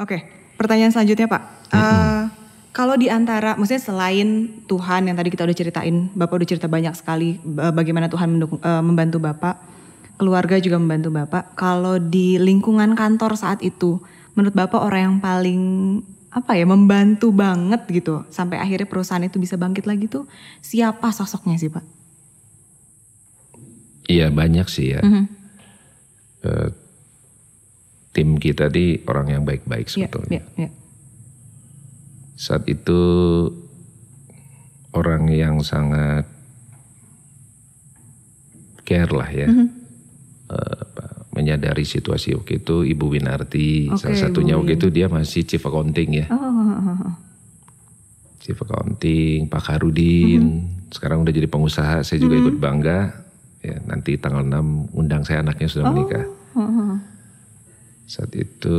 Oke, pertanyaan selanjutnya Pak. Uh, kalau di antara, maksudnya selain Tuhan yang tadi kita udah ceritain, Bapak udah cerita banyak sekali uh, bagaimana Tuhan mendukung, uh, membantu Bapak, keluarga juga membantu Bapak. Kalau di lingkungan kantor saat itu, menurut Bapak orang yang paling apa ya membantu banget gitu sampai akhirnya perusahaan itu bisa bangkit lagi tuh siapa sosoknya sih Pak? Iya banyak sih ya. Mhm. Eh, tim kita di orang yang baik-baik Iya, sebetulnya. iya, iya. Saat itu orang yang sangat care lah ya. Mhm. Eh, apa, menyadari situasi waktu itu Ibu Winarti Oke, salah satunya Ibu waktu itu dia masih chief accounting ya. Oh, oh. Chief accounting, Pak Harudin, Mhm. sekarang udah jadi pengusaha, saya juga ikut bangga. Ya, nanti tanggal 6 undang saya anaknya sudah menikah. Oh, oh, oh. Saat itu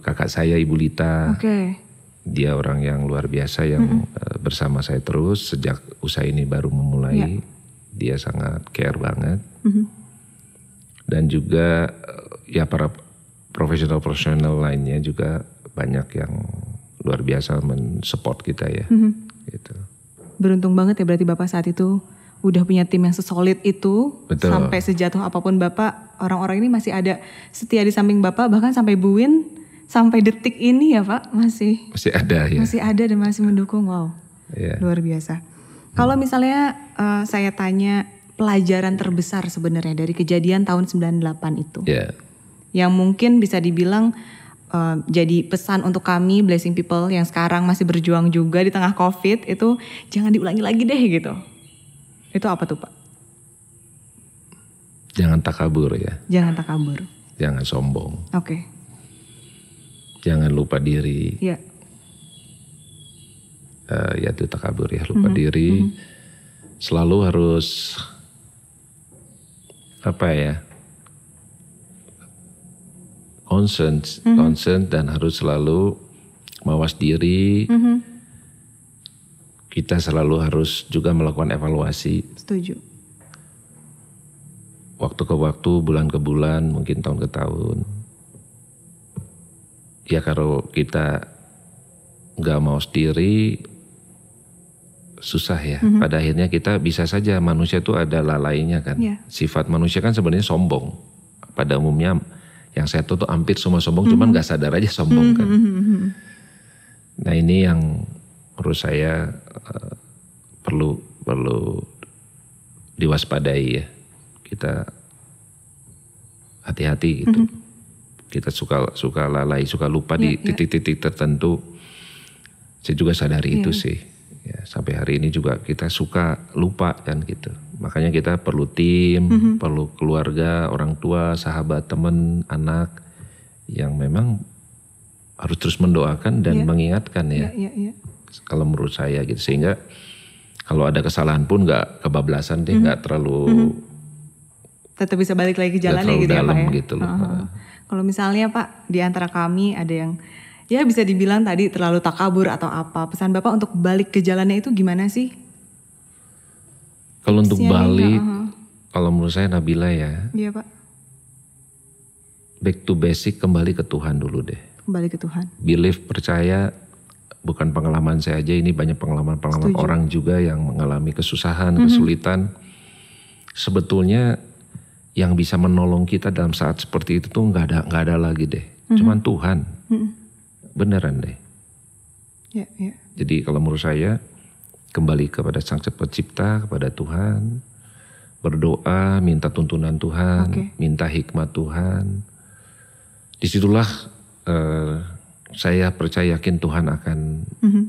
kakak saya Ibu Lita, Oke. dia orang yang luar biasa yang eh, bersama saya terus sejak usaha ini baru memulai. Dia sangat care banget. Mhm. Dan juga eh, ya para profesional-profesional lainnya juga banyak yang luar biasa mensupport kita ya. Mhm. Gitu. Beruntung banget ya berarti Bapak saat itu udah punya tim yang sesolid itu Betul. sampai sejatuh apa pun Bapak orang-orang ini masih ada setia di samping Bapak bahkan sampai Buin sampai detik ini ya Pak masih Masih ada ya. masih ada dan masih mendukung wow Ya. luar biasa. Kalau misalnya eh, saya tanya pelajaran terbesar sebenarnya dari kejadian tahun 98 itu Ya. yang mungkin bisa dibilang eh, jadi pesan untuk kami blessing people yang sekarang masih berjuang juga di tengah covid itu jangan diulangi lagi deh gitu itu apa tuh pak Jangan takabur ya. jangan takabur Jangan sombong. oke Jangan lupa diri. ya Eh, ya itu takabur ya, lupa diri. Selalu harus apa ya? concern, concern dan harus selalu mawas diri. Kita selalu harus juga melakukan evaluasi setuju waktu ke waktu, bulan ke bulan, mungkin tahun ke tahun. Ya kalau kita nggak mau sendiri, susah ya. Pada akhirnya kita bisa saja manusia itu ada lalainya kan. Iya. Sifat manusia kan sebenarnya sombong. Pada umumnya yang saya tahu tuh hampir semua sombong, cuman nggak sadar aja sombong kan. Nah ini yang menurut saya eh, perlu perlu diwaspadai ya. Kita hati-hati gitu. Kita suka suka lalai, suka lupa di titik-titik tertentu. Saya juga sadari itu sih. Ya, sampai hari ini juga kita suka lupa kan gitu. Makanya kita perlu tim, perlu keluarga, orang tua, sahabat, teman, anak yang memang harus terus mendoakan dan mengingatkan ya ya ya ya kalau menurut saya gitu. Sehingga kalau ada kesalahan pun nggak kebablasan deh nggak terlalu tetap bisa balik lagi ke jalannya gitu ya dalam pak ya? gitu loh. Heeh. kalau misalnya pak di antara kami ada yang ya bisa dibilang tadi terlalu takabur atau apa pesan bapak untuk balik ke jalannya itu gimana sih? Kalau untuk balik heeh. kalau menurut saya Nabila ya. Iya pak. Back to basic kembali ke Tuhan dulu deh. Kembali ke Tuhan. Believe percaya bukan pengalaman saya aja ini banyak pengalaman-pengalaman orang juga yang mengalami kesusahan kesulitan. Sebetulnya yang bisa menolong kita dalam saat seperti itu tuh nggak ada nggak ada lagi deh. Cuman Tuhan. Beneran deh. Ya ya. Jadi kalau menurut saya kembali kepada Sang Pencipta, kepada Tuhan, berdoa, minta tuntunan Tuhan, Oke. minta hikmat Tuhan. Di situlah eh, saya percaya yakin Tuhan akan Mhm.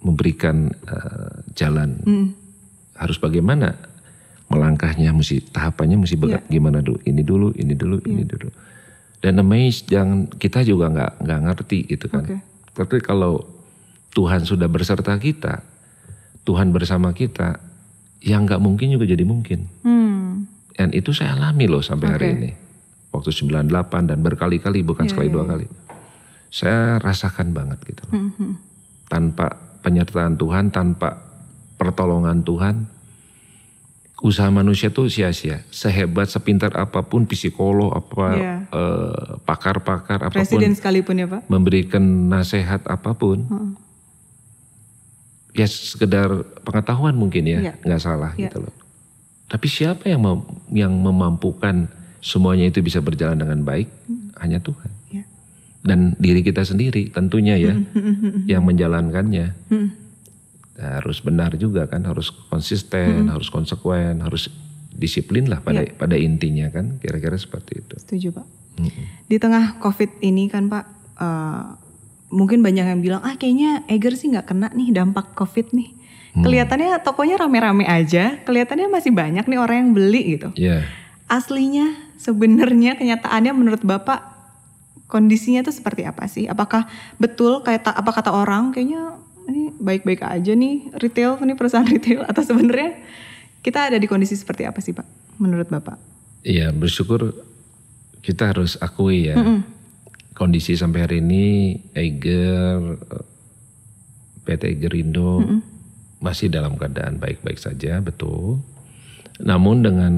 memberikan eh, jalan. Mhm. Harus bagaimana melangkahnya, mesti tahapannya mesti Iya. baga- gimana dulu, ini dulu, ini dulu, ini dulu. Dan amazed jangan kita juga nggak nggak ngerti gitu kan. Oke. Tapi kalau Tuhan sudah berserta kita, Tuhan bersama kita, yang nggak mungkin juga jadi mungkin. hmm Dan itu saya alami loh sampai hari Oke. ini. Waktu 98 dan berkali-kali, bukan Iya, sekali iya, dua kali. Saya rasakan banget gitu. loh. Mhm. Tanpa penyertaan Tuhan, tanpa pertolongan Tuhan, usaha manusia tuh sia-sia. Sehebat, sepintar apa pun psikolog apa Iya. eh, pakar-pakar apa pun Presiden sekalipun ya Pak. memberikan nasihat apa pun, ya sekedar pengetahuan mungkin ya, Iya. nggak salah Iya. gitu loh. Tapi siapa yang mem- yang memampukan semuanya itu bisa berjalan dengan baik? Hanya Tuhan. Dan diri kita sendiri tentunya ya, yang menjalankannya. Harus benar juga kan, harus konsisten, harus konsekuen, harus disiplin lah pada pada intinya kan, kira-kira seperti itu. Setuju Pak. Di tengah COVID ini kan Pak, eh, mungkin banyak yang bilang ah kayaknya Eger sih nggak kena nih dampak COVID nih. Kelihatannya tokonya rame-rame aja, kelihatannya masih banyak nih orang yang beli gitu. Ya, Aslinya sebenarnya kenyataannya menurut Bapak kondisinya tuh seperti apa sih? Apakah betul kayak ta- apa kata orang kayaknya ini baik-baik aja nih retail ini perusahaan retail atau sebenarnya kita ada di kondisi seperti apa sih Pak menurut Bapak? Iya bersyukur kita harus akui ya kondisi sampai hari ini Eiger PT Gerindo masih dalam keadaan baik-baik saja betul. Namun dengan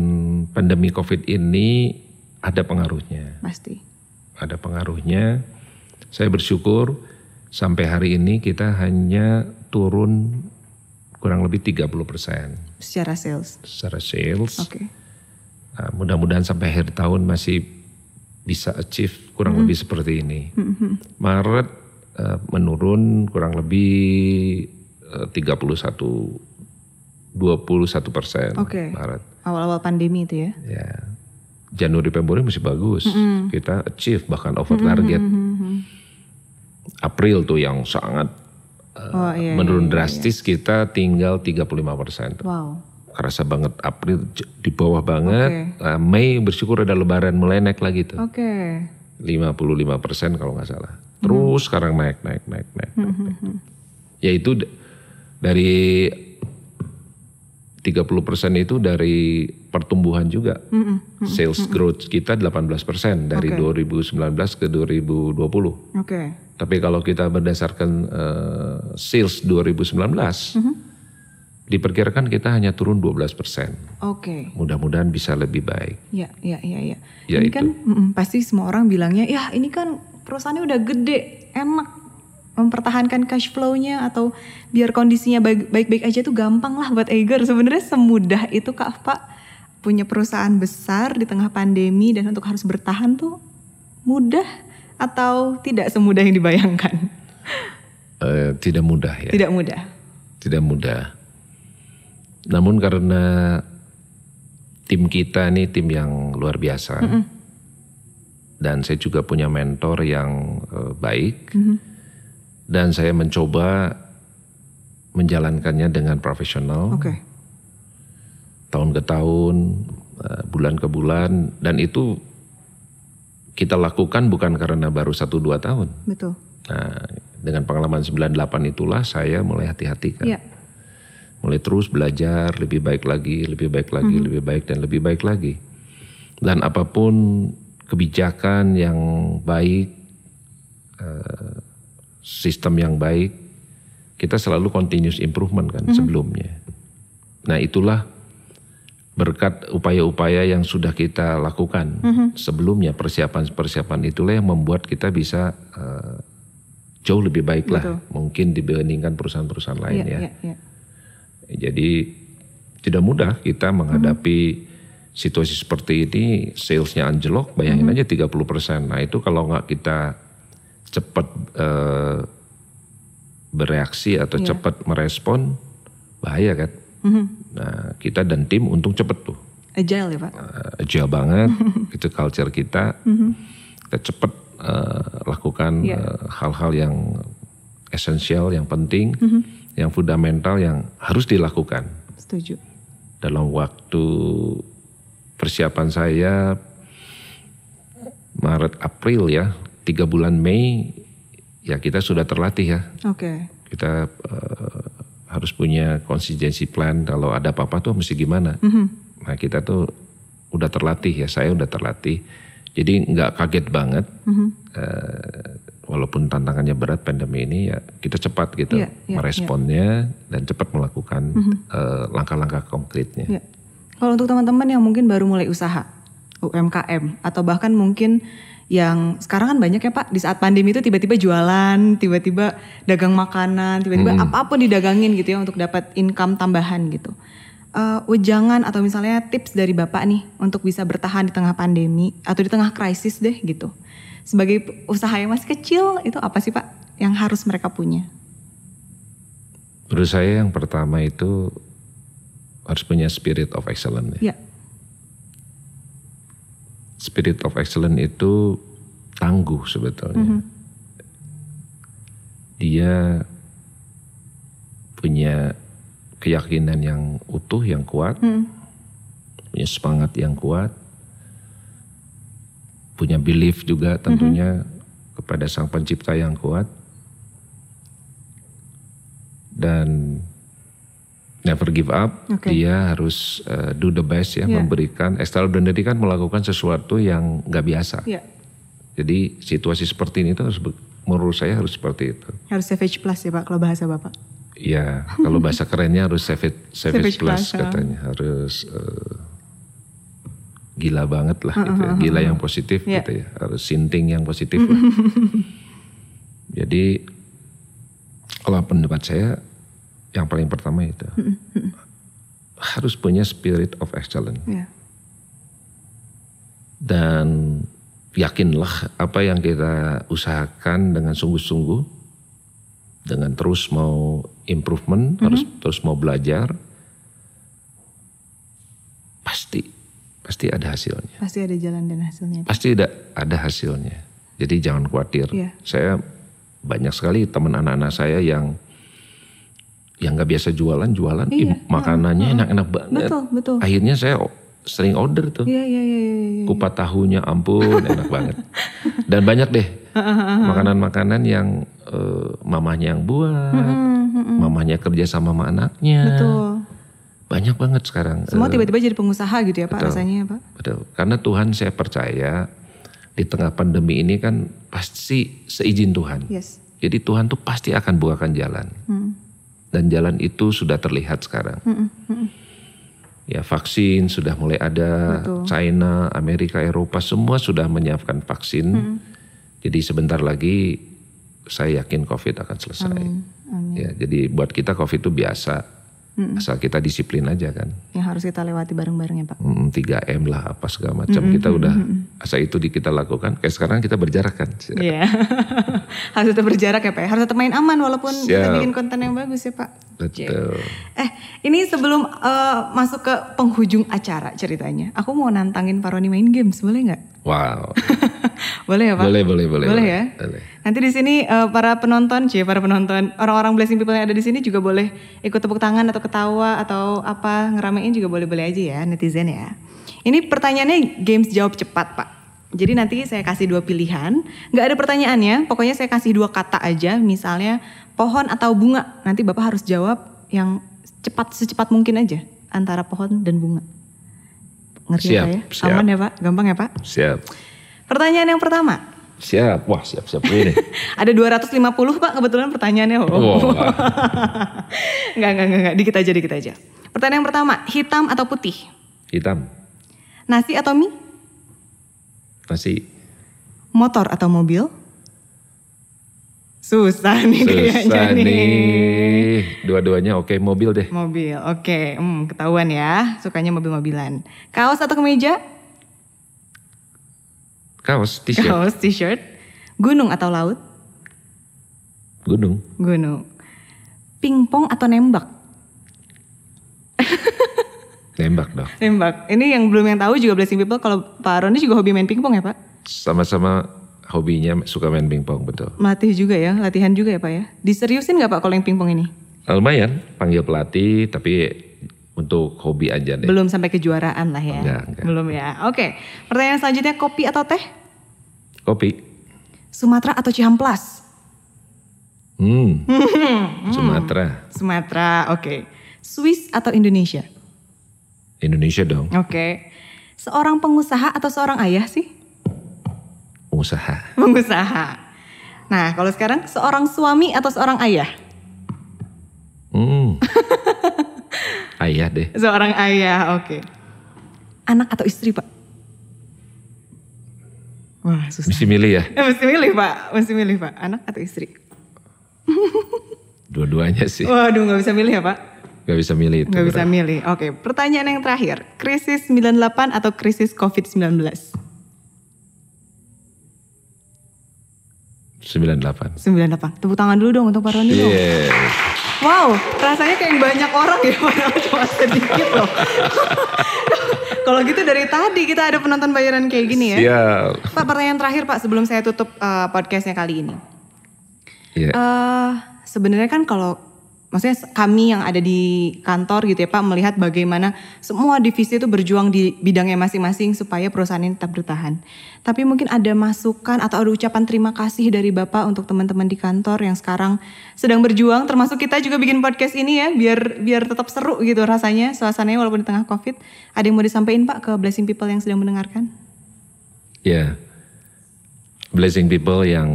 pandemi COVID ini ada pengaruhnya, Pasti. Ada pengaruhnya. Saya bersyukur sampai hari ini kita hanya turun kurang lebih 30% Secara sales. secara sales. Oke. Nah, mudah-mudahan sampai akhir tahun masih bisa achieve kurang lebih seperti ini. Maret eh, menurun kurang lebih eh, 31 21 persen Oke. Maret. Awal-awal pandemi itu ya. Ya. Januari Februari masih bagus. Kita achieve bahkan over target. April tuh yang sangat eh, Oh iya. menurun drastis kita tinggal 35 persen. Wow. kerasa banget April di bawah banget. Nah, Mei bersyukur ada lebaran mulai naik lagi tuh. Oke. 55 persen kalau nggak salah. Terus sekarang naik, naik, naik, naik. naik, naik. Ya itu d- dari 30 persen itu dari pertumbuhan juga. Sales growth kita 18 persen dari 2019 ke 2020. Oke. Tapi kalau kita berdasarkan eh, sales 2019, diperkirakan kita hanya turun 12 persen. Oke. Mudah-mudahan bisa lebih baik. Ya, ya, ya, ya. Ya, ini itu. kan mm, pasti semua orang bilangnya, ya ini kan perusahaannya udah gede, enak mempertahankan cash flow-nya atau biar kondisinya baik- baik-baik aja tuh gampang lah buat Eiger. Sebenarnya semudah itu Kak Pak punya perusahaan besar di tengah pandemi dan untuk harus bertahan tuh mudah atau tidak semudah yang dibayangkan? Eh, tidak mudah ya. Tidak mudah. Tidak mudah. Namun karena tim kita ini tim yang luar biasa. Dan saya juga punya mentor yang eh, baik. Dan saya mencoba menjalankannya dengan profesional. Oke. tahun ke tahun, eh, bulan ke bulan, dan itu kita lakukan bukan karena baru satu dua tahun. Betul. Nah, dengan pengalaman 98 itulah saya mulai hati-hati kan. Iya. Mulai terus belajar lebih baik lagi, lebih baik lagi, lebih baik dan lebih baik lagi. Dan apa pun kebijakan yang baik, eh, sistem yang baik, kita selalu continuous improvement kan sebelumnya. Nah itulah berkat upaya-upaya yang sudah kita lakukan sebelumnya persiapan-persiapan itulah yang membuat kita bisa eh, jauh lebih baik lah mungkin dibandingkan perusahaan-perusahaan lain Iya, ya. iya, iya. Jadi tidak mudah kita menghadapi situasi seperti ini, salesnya anjlok, bayangin aja 30%. Nah itu kalau nggak kita cepat eh, bereaksi atau cepat merespon, bahaya kan. Nah kita dan tim untung cepet tuh, Agile ya Pak? Eh, agile banget, itu culture kita. Kita cepet eh, lakukan eh, hal-hal yang esensial, yang penting, yang fundamental, yang harus dilakukan Setuju. dalam waktu persiapan saya Maret April ya tiga bulan Mei ya kita sudah terlatih ya. Oke. kita eh, harus punya konsistensi plan kalau ada apa-apa tuh mesti gimana. Nah kita tuh udah terlatih ya saya udah terlatih. Jadi nggak kaget banget Eh, walaupun tantangannya berat pandemi ini ya kita cepat gitu Iya, iya, meresponnya dan cepat melakukan eh, langkah-langkah konkretnya. Ya. Kalau untuk teman-teman yang mungkin baru mulai usaha, UMKM, atau bahkan mungkin yang sekarang kan banyak ya Pak, di saat pandemi itu tiba-tiba jualan, tiba-tiba dagang makanan, tiba-tiba apa pun didagangin gitu ya untuk dapat income tambahan gitu. Eh, ujangan atau misalnya tips dari Bapak nih untuk bisa bertahan di tengah pandemi atau di tengah krisis deh gitu. Sebagai usaha yang masih kecil itu apa sih Pak yang harus mereka punya? Menurut saya yang pertama itu harus punya spirit of excellence. Ya. Ya, Spirit of excellence itu tangguh sebetulnya. Dia punya keyakinan yang utuh, yang kuat, punya semangat yang kuat, punya belief juga tentunya kepada sang pencipta yang kuat, dan never give up. Oke. Dia harus uh, do the best ya, Iya. memberikan extraordinary kan melakukan sesuatu yang nggak biasa. ya. Jadi situasi seperti ini tuh harus menurut saya harus seperti itu. Harus savage plus ya Pak kalau bahasa Bapak. Ya, kalau bahasa kerennya harus savage, savage, Savage plus, plus, katanya. Harus eh, gila banget lah gitu ya. Gila yang positif Iya. gitu ya. Harus sinting yang positif lah. Jadi kalau pendapat saya yang paling pertama itu. Harus punya spirit of excellence. Ya. dan yakinlah apa yang kita usahakan dengan sungguh-sungguh dengan terus mau improvement harus terus mau belajar pasti pasti ada hasilnya. Pasti ada jalan dan hasilnya. pasti ada ada hasilnya. Jadi jangan khawatir. Iya. saya banyak sekali teman anak-anak saya yang yang nggak biasa jualan jualan Iya. makanannya enak-enak banget Betul, betul. akhirnya saya sering order tuh Iya, iya, iya, iya. iya. kupat tahunya ampun enak banget dan banyak deh makanan-makanan yang eh, mamahnya yang buat mamahnya kerja sama sama anaknya Betul. banyak banget sekarang Semua Eh, tiba-tiba jadi pengusaha gitu ya Pak rasanya ya Pak. betul karena Tuhan saya percaya di tengah pandemi ini kan pasti seizin Tuhan Yes. jadi Tuhan tuh pasti akan bukakan jalan Hmm. Dan jalan itu sudah terlihat sekarang. Ya vaksin sudah mulai ada. Betul. China Amerika Eropa semua sudah menyiapkan vaksin. Jadi sebentar lagi saya yakin COVID akan selesai. Ya jadi buat kita COVID itu biasa. Asal kita disiplin aja kan. Yang harus kita lewati bareng-bareng ya Pak. Hmm, 3M lah apa segala macam. Kita udah asal itu di kita lakukan kayak sekarang kita berjarak kan Iya. harus tetap berjarak ya Pak. ya. Harus tetap main aman walaupun kita Siap. bikin konten yang bagus ya Pak. betul Eh, ini sebelum eh, masuk ke penghujung acara ceritanya, aku mau nantangin Pak Roni main games, boleh nggak? wow Boleh ya Pak? boleh boleh boleh Boleh ya? boleh. Nanti di sini eh, para penonton, cie para penonton, orang-orang blessing people yang ada di sini juga boleh ikut tepuk tangan atau ketawa atau apa ngeramein juga boleh-boleh aja ya netizen ya. Ini pertanyaannya games jawab cepat Pak. Jadi nanti saya kasih dua pilihan, nggak ada pertanyaannya, pokoknya saya kasih dua kata aja, misalnya pohon atau bunga. Nanti Bapak harus jawab yang cepat secepat mungkin aja antara pohon dan bunga. Ngerti Siap, ya? siap. Aman ya Pak? Gampang ya Pak? siap Pertanyaan yang pertama, siap wah siap siap ini ada 250 Pak kebetulan pertanyaannya. Oh. Wah. Enggak, enggak, enggak, enggak. Dikit aja, dikit aja. Pertanyaan yang pertama, hitam atau putih? hitam Nasi atau mie? nasi Motor atau mobil? Susah nih kayaknya susah nih. nih dua-duanya oke mobil deh Mobil, oke. Hmm, ketahuan ya, sukanya mobil-mobilan. Kaos atau kemeja? kaos t-shirt Kaos, t-shirt. Gunung atau laut? gunung Gunung. Pingpong atau nembak? Nembak dong Nembak. Ini yang belum yang tahu juga blessing people kalau Pak Roni juga hobi main pingpong ya Pak? sama-sama hobinya suka main pingpong betul Melatih juga ya, latihan juga ya Pak ya. Diseriusin nggak Pak kalau yang pingpong ini? lumayan panggil pelatih tapi untuk hobi aja deh Belum sampai kejuaraan lah ya. Enggak, enggak. Belum ya. Oke. Pertanyaan selanjutnya kopi atau teh? kopi Sumatera atau Cihamplas? hmm Sumatera Sumatera, oke. Swiss atau Indonesia? Indonesia dong Oke. Seorang pengusaha atau seorang ayah sih? usaha Pengusaha. Nah, kalau sekarang seorang suami atau seorang ayah? hmm ayah deh Seorang ayah, oke. anak atau istri pak? Wah susah. Mesti milih ya? Eh, mesti milih pak, mesti milih pak. Anak atau istri? Dua-duanya sih. Waduh nggak bisa milih ya pak? Gak bisa milih itu. Nggak bisa milih. Oke, pertanyaan yang terakhir. Krisis 98 atau krisis COVID-19? 98. 98. Tepuk tangan dulu dong untuk Pak Roni. Wow, rasanya kayak banyak orang ya, padahal cuma sedikit loh. Kalau gitu dari tadi kita ada penonton bayaran kayak gini ya. Siap. Pak, pertanyaan terakhir Pak sebelum saya tutup uh, podcastnya kali ini. Iya. Eh, sebenarnya kan kalau maksudnya kami yang ada di kantor gitu ya Pak melihat bagaimana semua divisi itu berjuang di bidangnya masing-masing supaya perusahaan ini tetap bertahan. Tapi mungkin ada masukan atau ada ucapan terima kasih dari Bapak untuk teman-teman di kantor yang sekarang sedang berjuang termasuk kita juga bikin podcast ini ya biar biar tetap seru gitu rasanya suasananya walaupun di tengah Covid. Ada yang mau disampaikan Pak ke blessing people yang sedang mendengarkan? Ya. Blessing people yang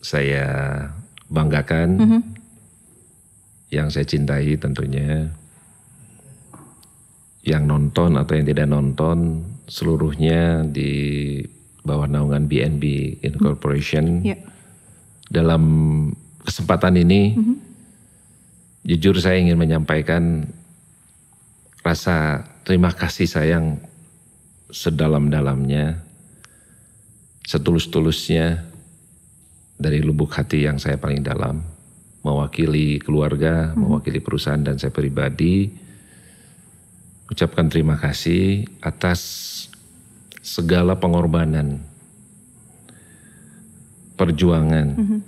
saya banggakan, yang saya cintai tentunya, yang nonton atau yang tidak nonton, seluruhnya di bawah naungan BNB Incorporation. Ya. Dalam kesempatan ini, jujur saya ingin menyampaikan rasa terima kasih sayang sedalam-dalamnya, setulus-tulusnya dari lubuk hati yang saya paling dalam, mewakili keluarga, mewakili perusahaan dan saya pribadi, ucapkan terima kasih atas segala pengorbanan, perjuangan,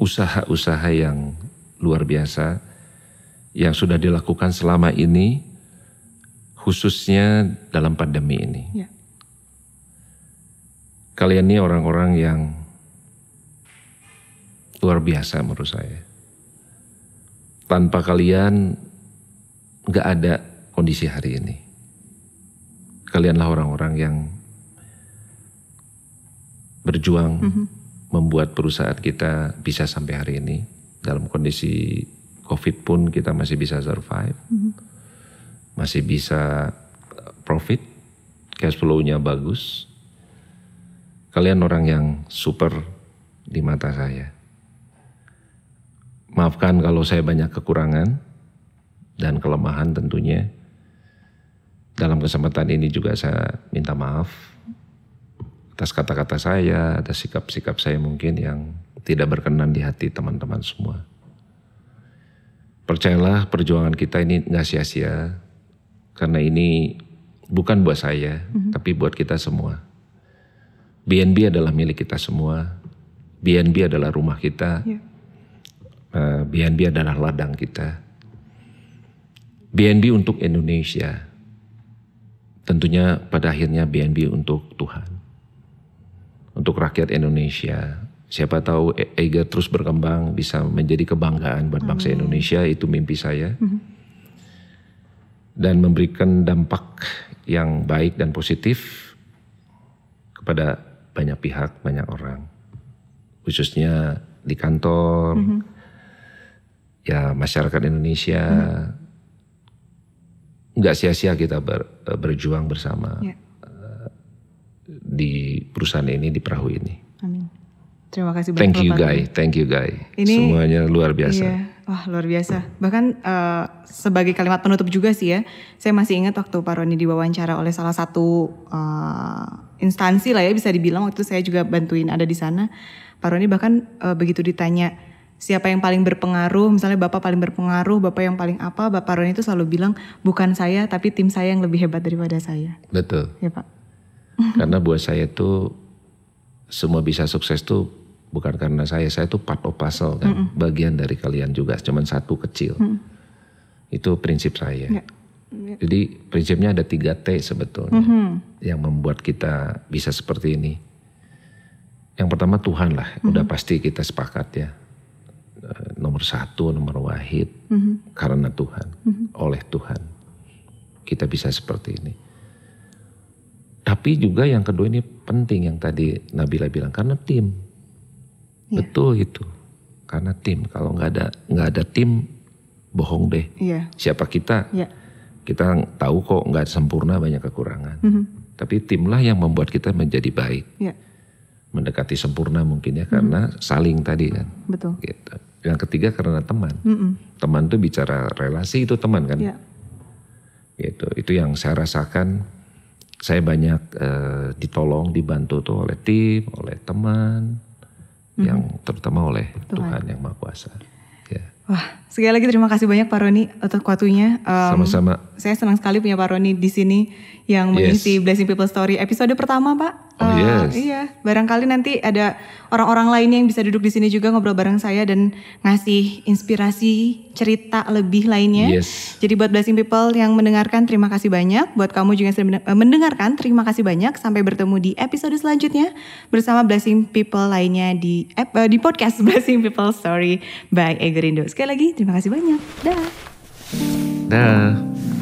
usaha-usaha yang luar biasa yang sudah dilakukan selama ini, khususnya dalam pandemi ini. Ya. Kalian ini orang-orang yang luar biasa menurut saya. Tanpa kalian nggak ada kondisi hari ini. Kalianlah orang-orang yang berjuang membuat perusahaan kita bisa sampai hari ini dalam kondisi COVID pun kita masih bisa survive, masih bisa profit, cash flow-nya bagus. Kalian orang yang super di mata saya. Maafkan kalau saya banyak kekurangan dan kelemahan tentunya. Dalam kesempatan ini juga saya minta maaf atas kata-kata saya, atas sikap-sikap saya mungkin yang tidak berkenan di hati teman-teman semua. Percayalah perjuangan kita ini nggak sia-sia karena ini bukan buat saya, tapi buat kita semua. BNB adalah milik kita semua. BNB adalah rumah kita. Ya. Eh, BNB adalah ladang kita. BNB untuk Indonesia. Tentunya pada akhirnya BNB untuk Tuhan. Untuk rakyat Indonesia. Siapa tahu E- EGA terus berkembang bisa menjadi kebanggaan buat bangsa Indonesia itu mimpi saya. Dan memberikan dampak yang baik dan positif kepada banyak pihak, banyak orang. Khususnya di kantor, ya masyarakat Indonesia. Nggak sia-sia kita ber- berjuang bersama Ya. di perusahaan ini, di perahu ini. Amin. Terima kasih banyak Thank you Bapak. guys, thank you guys. Ini- Semuanya luar biasa. Iya, wah luar biasa. Bahkan eh, sebagai kalimat penutup juga sih ya, saya masih ingat waktu Pak Roni diwawancara oleh salah satu eh, instansi lah ya bisa dibilang waktu itu saya juga bantuin ada di sana. Pak Roni bahkan eh, begitu ditanya siapa yang paling berpengaruh, misalnya Bapak paling berpengaruh, Bapak yang paling apa, Bapak Roni itu selalu bilang bukan saya tapi tim saya yang lebih hebat daripada saya. Betul. Ya Pak. Karena buat saya tuh semua bisa sukses tuh bukan karena saya, saya tuh part of puzzle kan, bagian dari kalian juga, cuman satu kecil. Itu prinsip saya. Ya. Jadi prinsipnya ada 3 T sebetulnya yang membuat kita bisa seperti ini. Yang pertama Tuhan lah, udah pasti kita sepakat ya. Eh, Nomor satu, nomor wahid, karena Tuhan, oleh Tuhan. Kita bisa seperti ini. Tapi juga yang kedua ini penting yang tadi Nabila bilang karena tim. Betul itu. Karena tim. Kalau nggak ada nggak ada tim bohong deh. Iya. Siapa kita? Iya. kita tahu kok nggak sempurna banyak kekurangan. Tapi timlah yang membuat kita menjadi baik. Ya, Mendekati sempurna mungkin ya karena saling tadi kan. betul. Gitu. Yang ketiga karena teman. Mm-mm. Teman tuh bicara relasi itu teman kan. Ya, Gitu. Itu yang saya rasakan. Saya banyak eh, ditolong, dibantu tuh oleh tim, oleh teman, yang terutama oleh Tuhan. yang Maha Kuasa. Ya. Wah, sekali lagi terima kasih banyak Pak Roni untuk waktunya. Em, Sama-sama. Saya senang sekali punya Pak Roni di sini yang mengisi Blessing People Story episode pertama, Pak. Oh, Eh, yes. Iya, barangkali nanti ada orang-orang lainnya yang bisa duduk di sini juga ngobrol bareng saya dan ngasih inspirasi cerita lebih lainnya. Yes. Jadi buat Blessing People yang mendengarkan terima kasih banyak. Buat kamu juga yang sudah eh, mendengarkan terima kasih banyak. Sampai bertemu di episode selanjutnya bersama Blessing People lainnya di eh, di podcast Blessing People Story by Egerindo. Sekali lagi terima kasih banyak. Dah. Dah.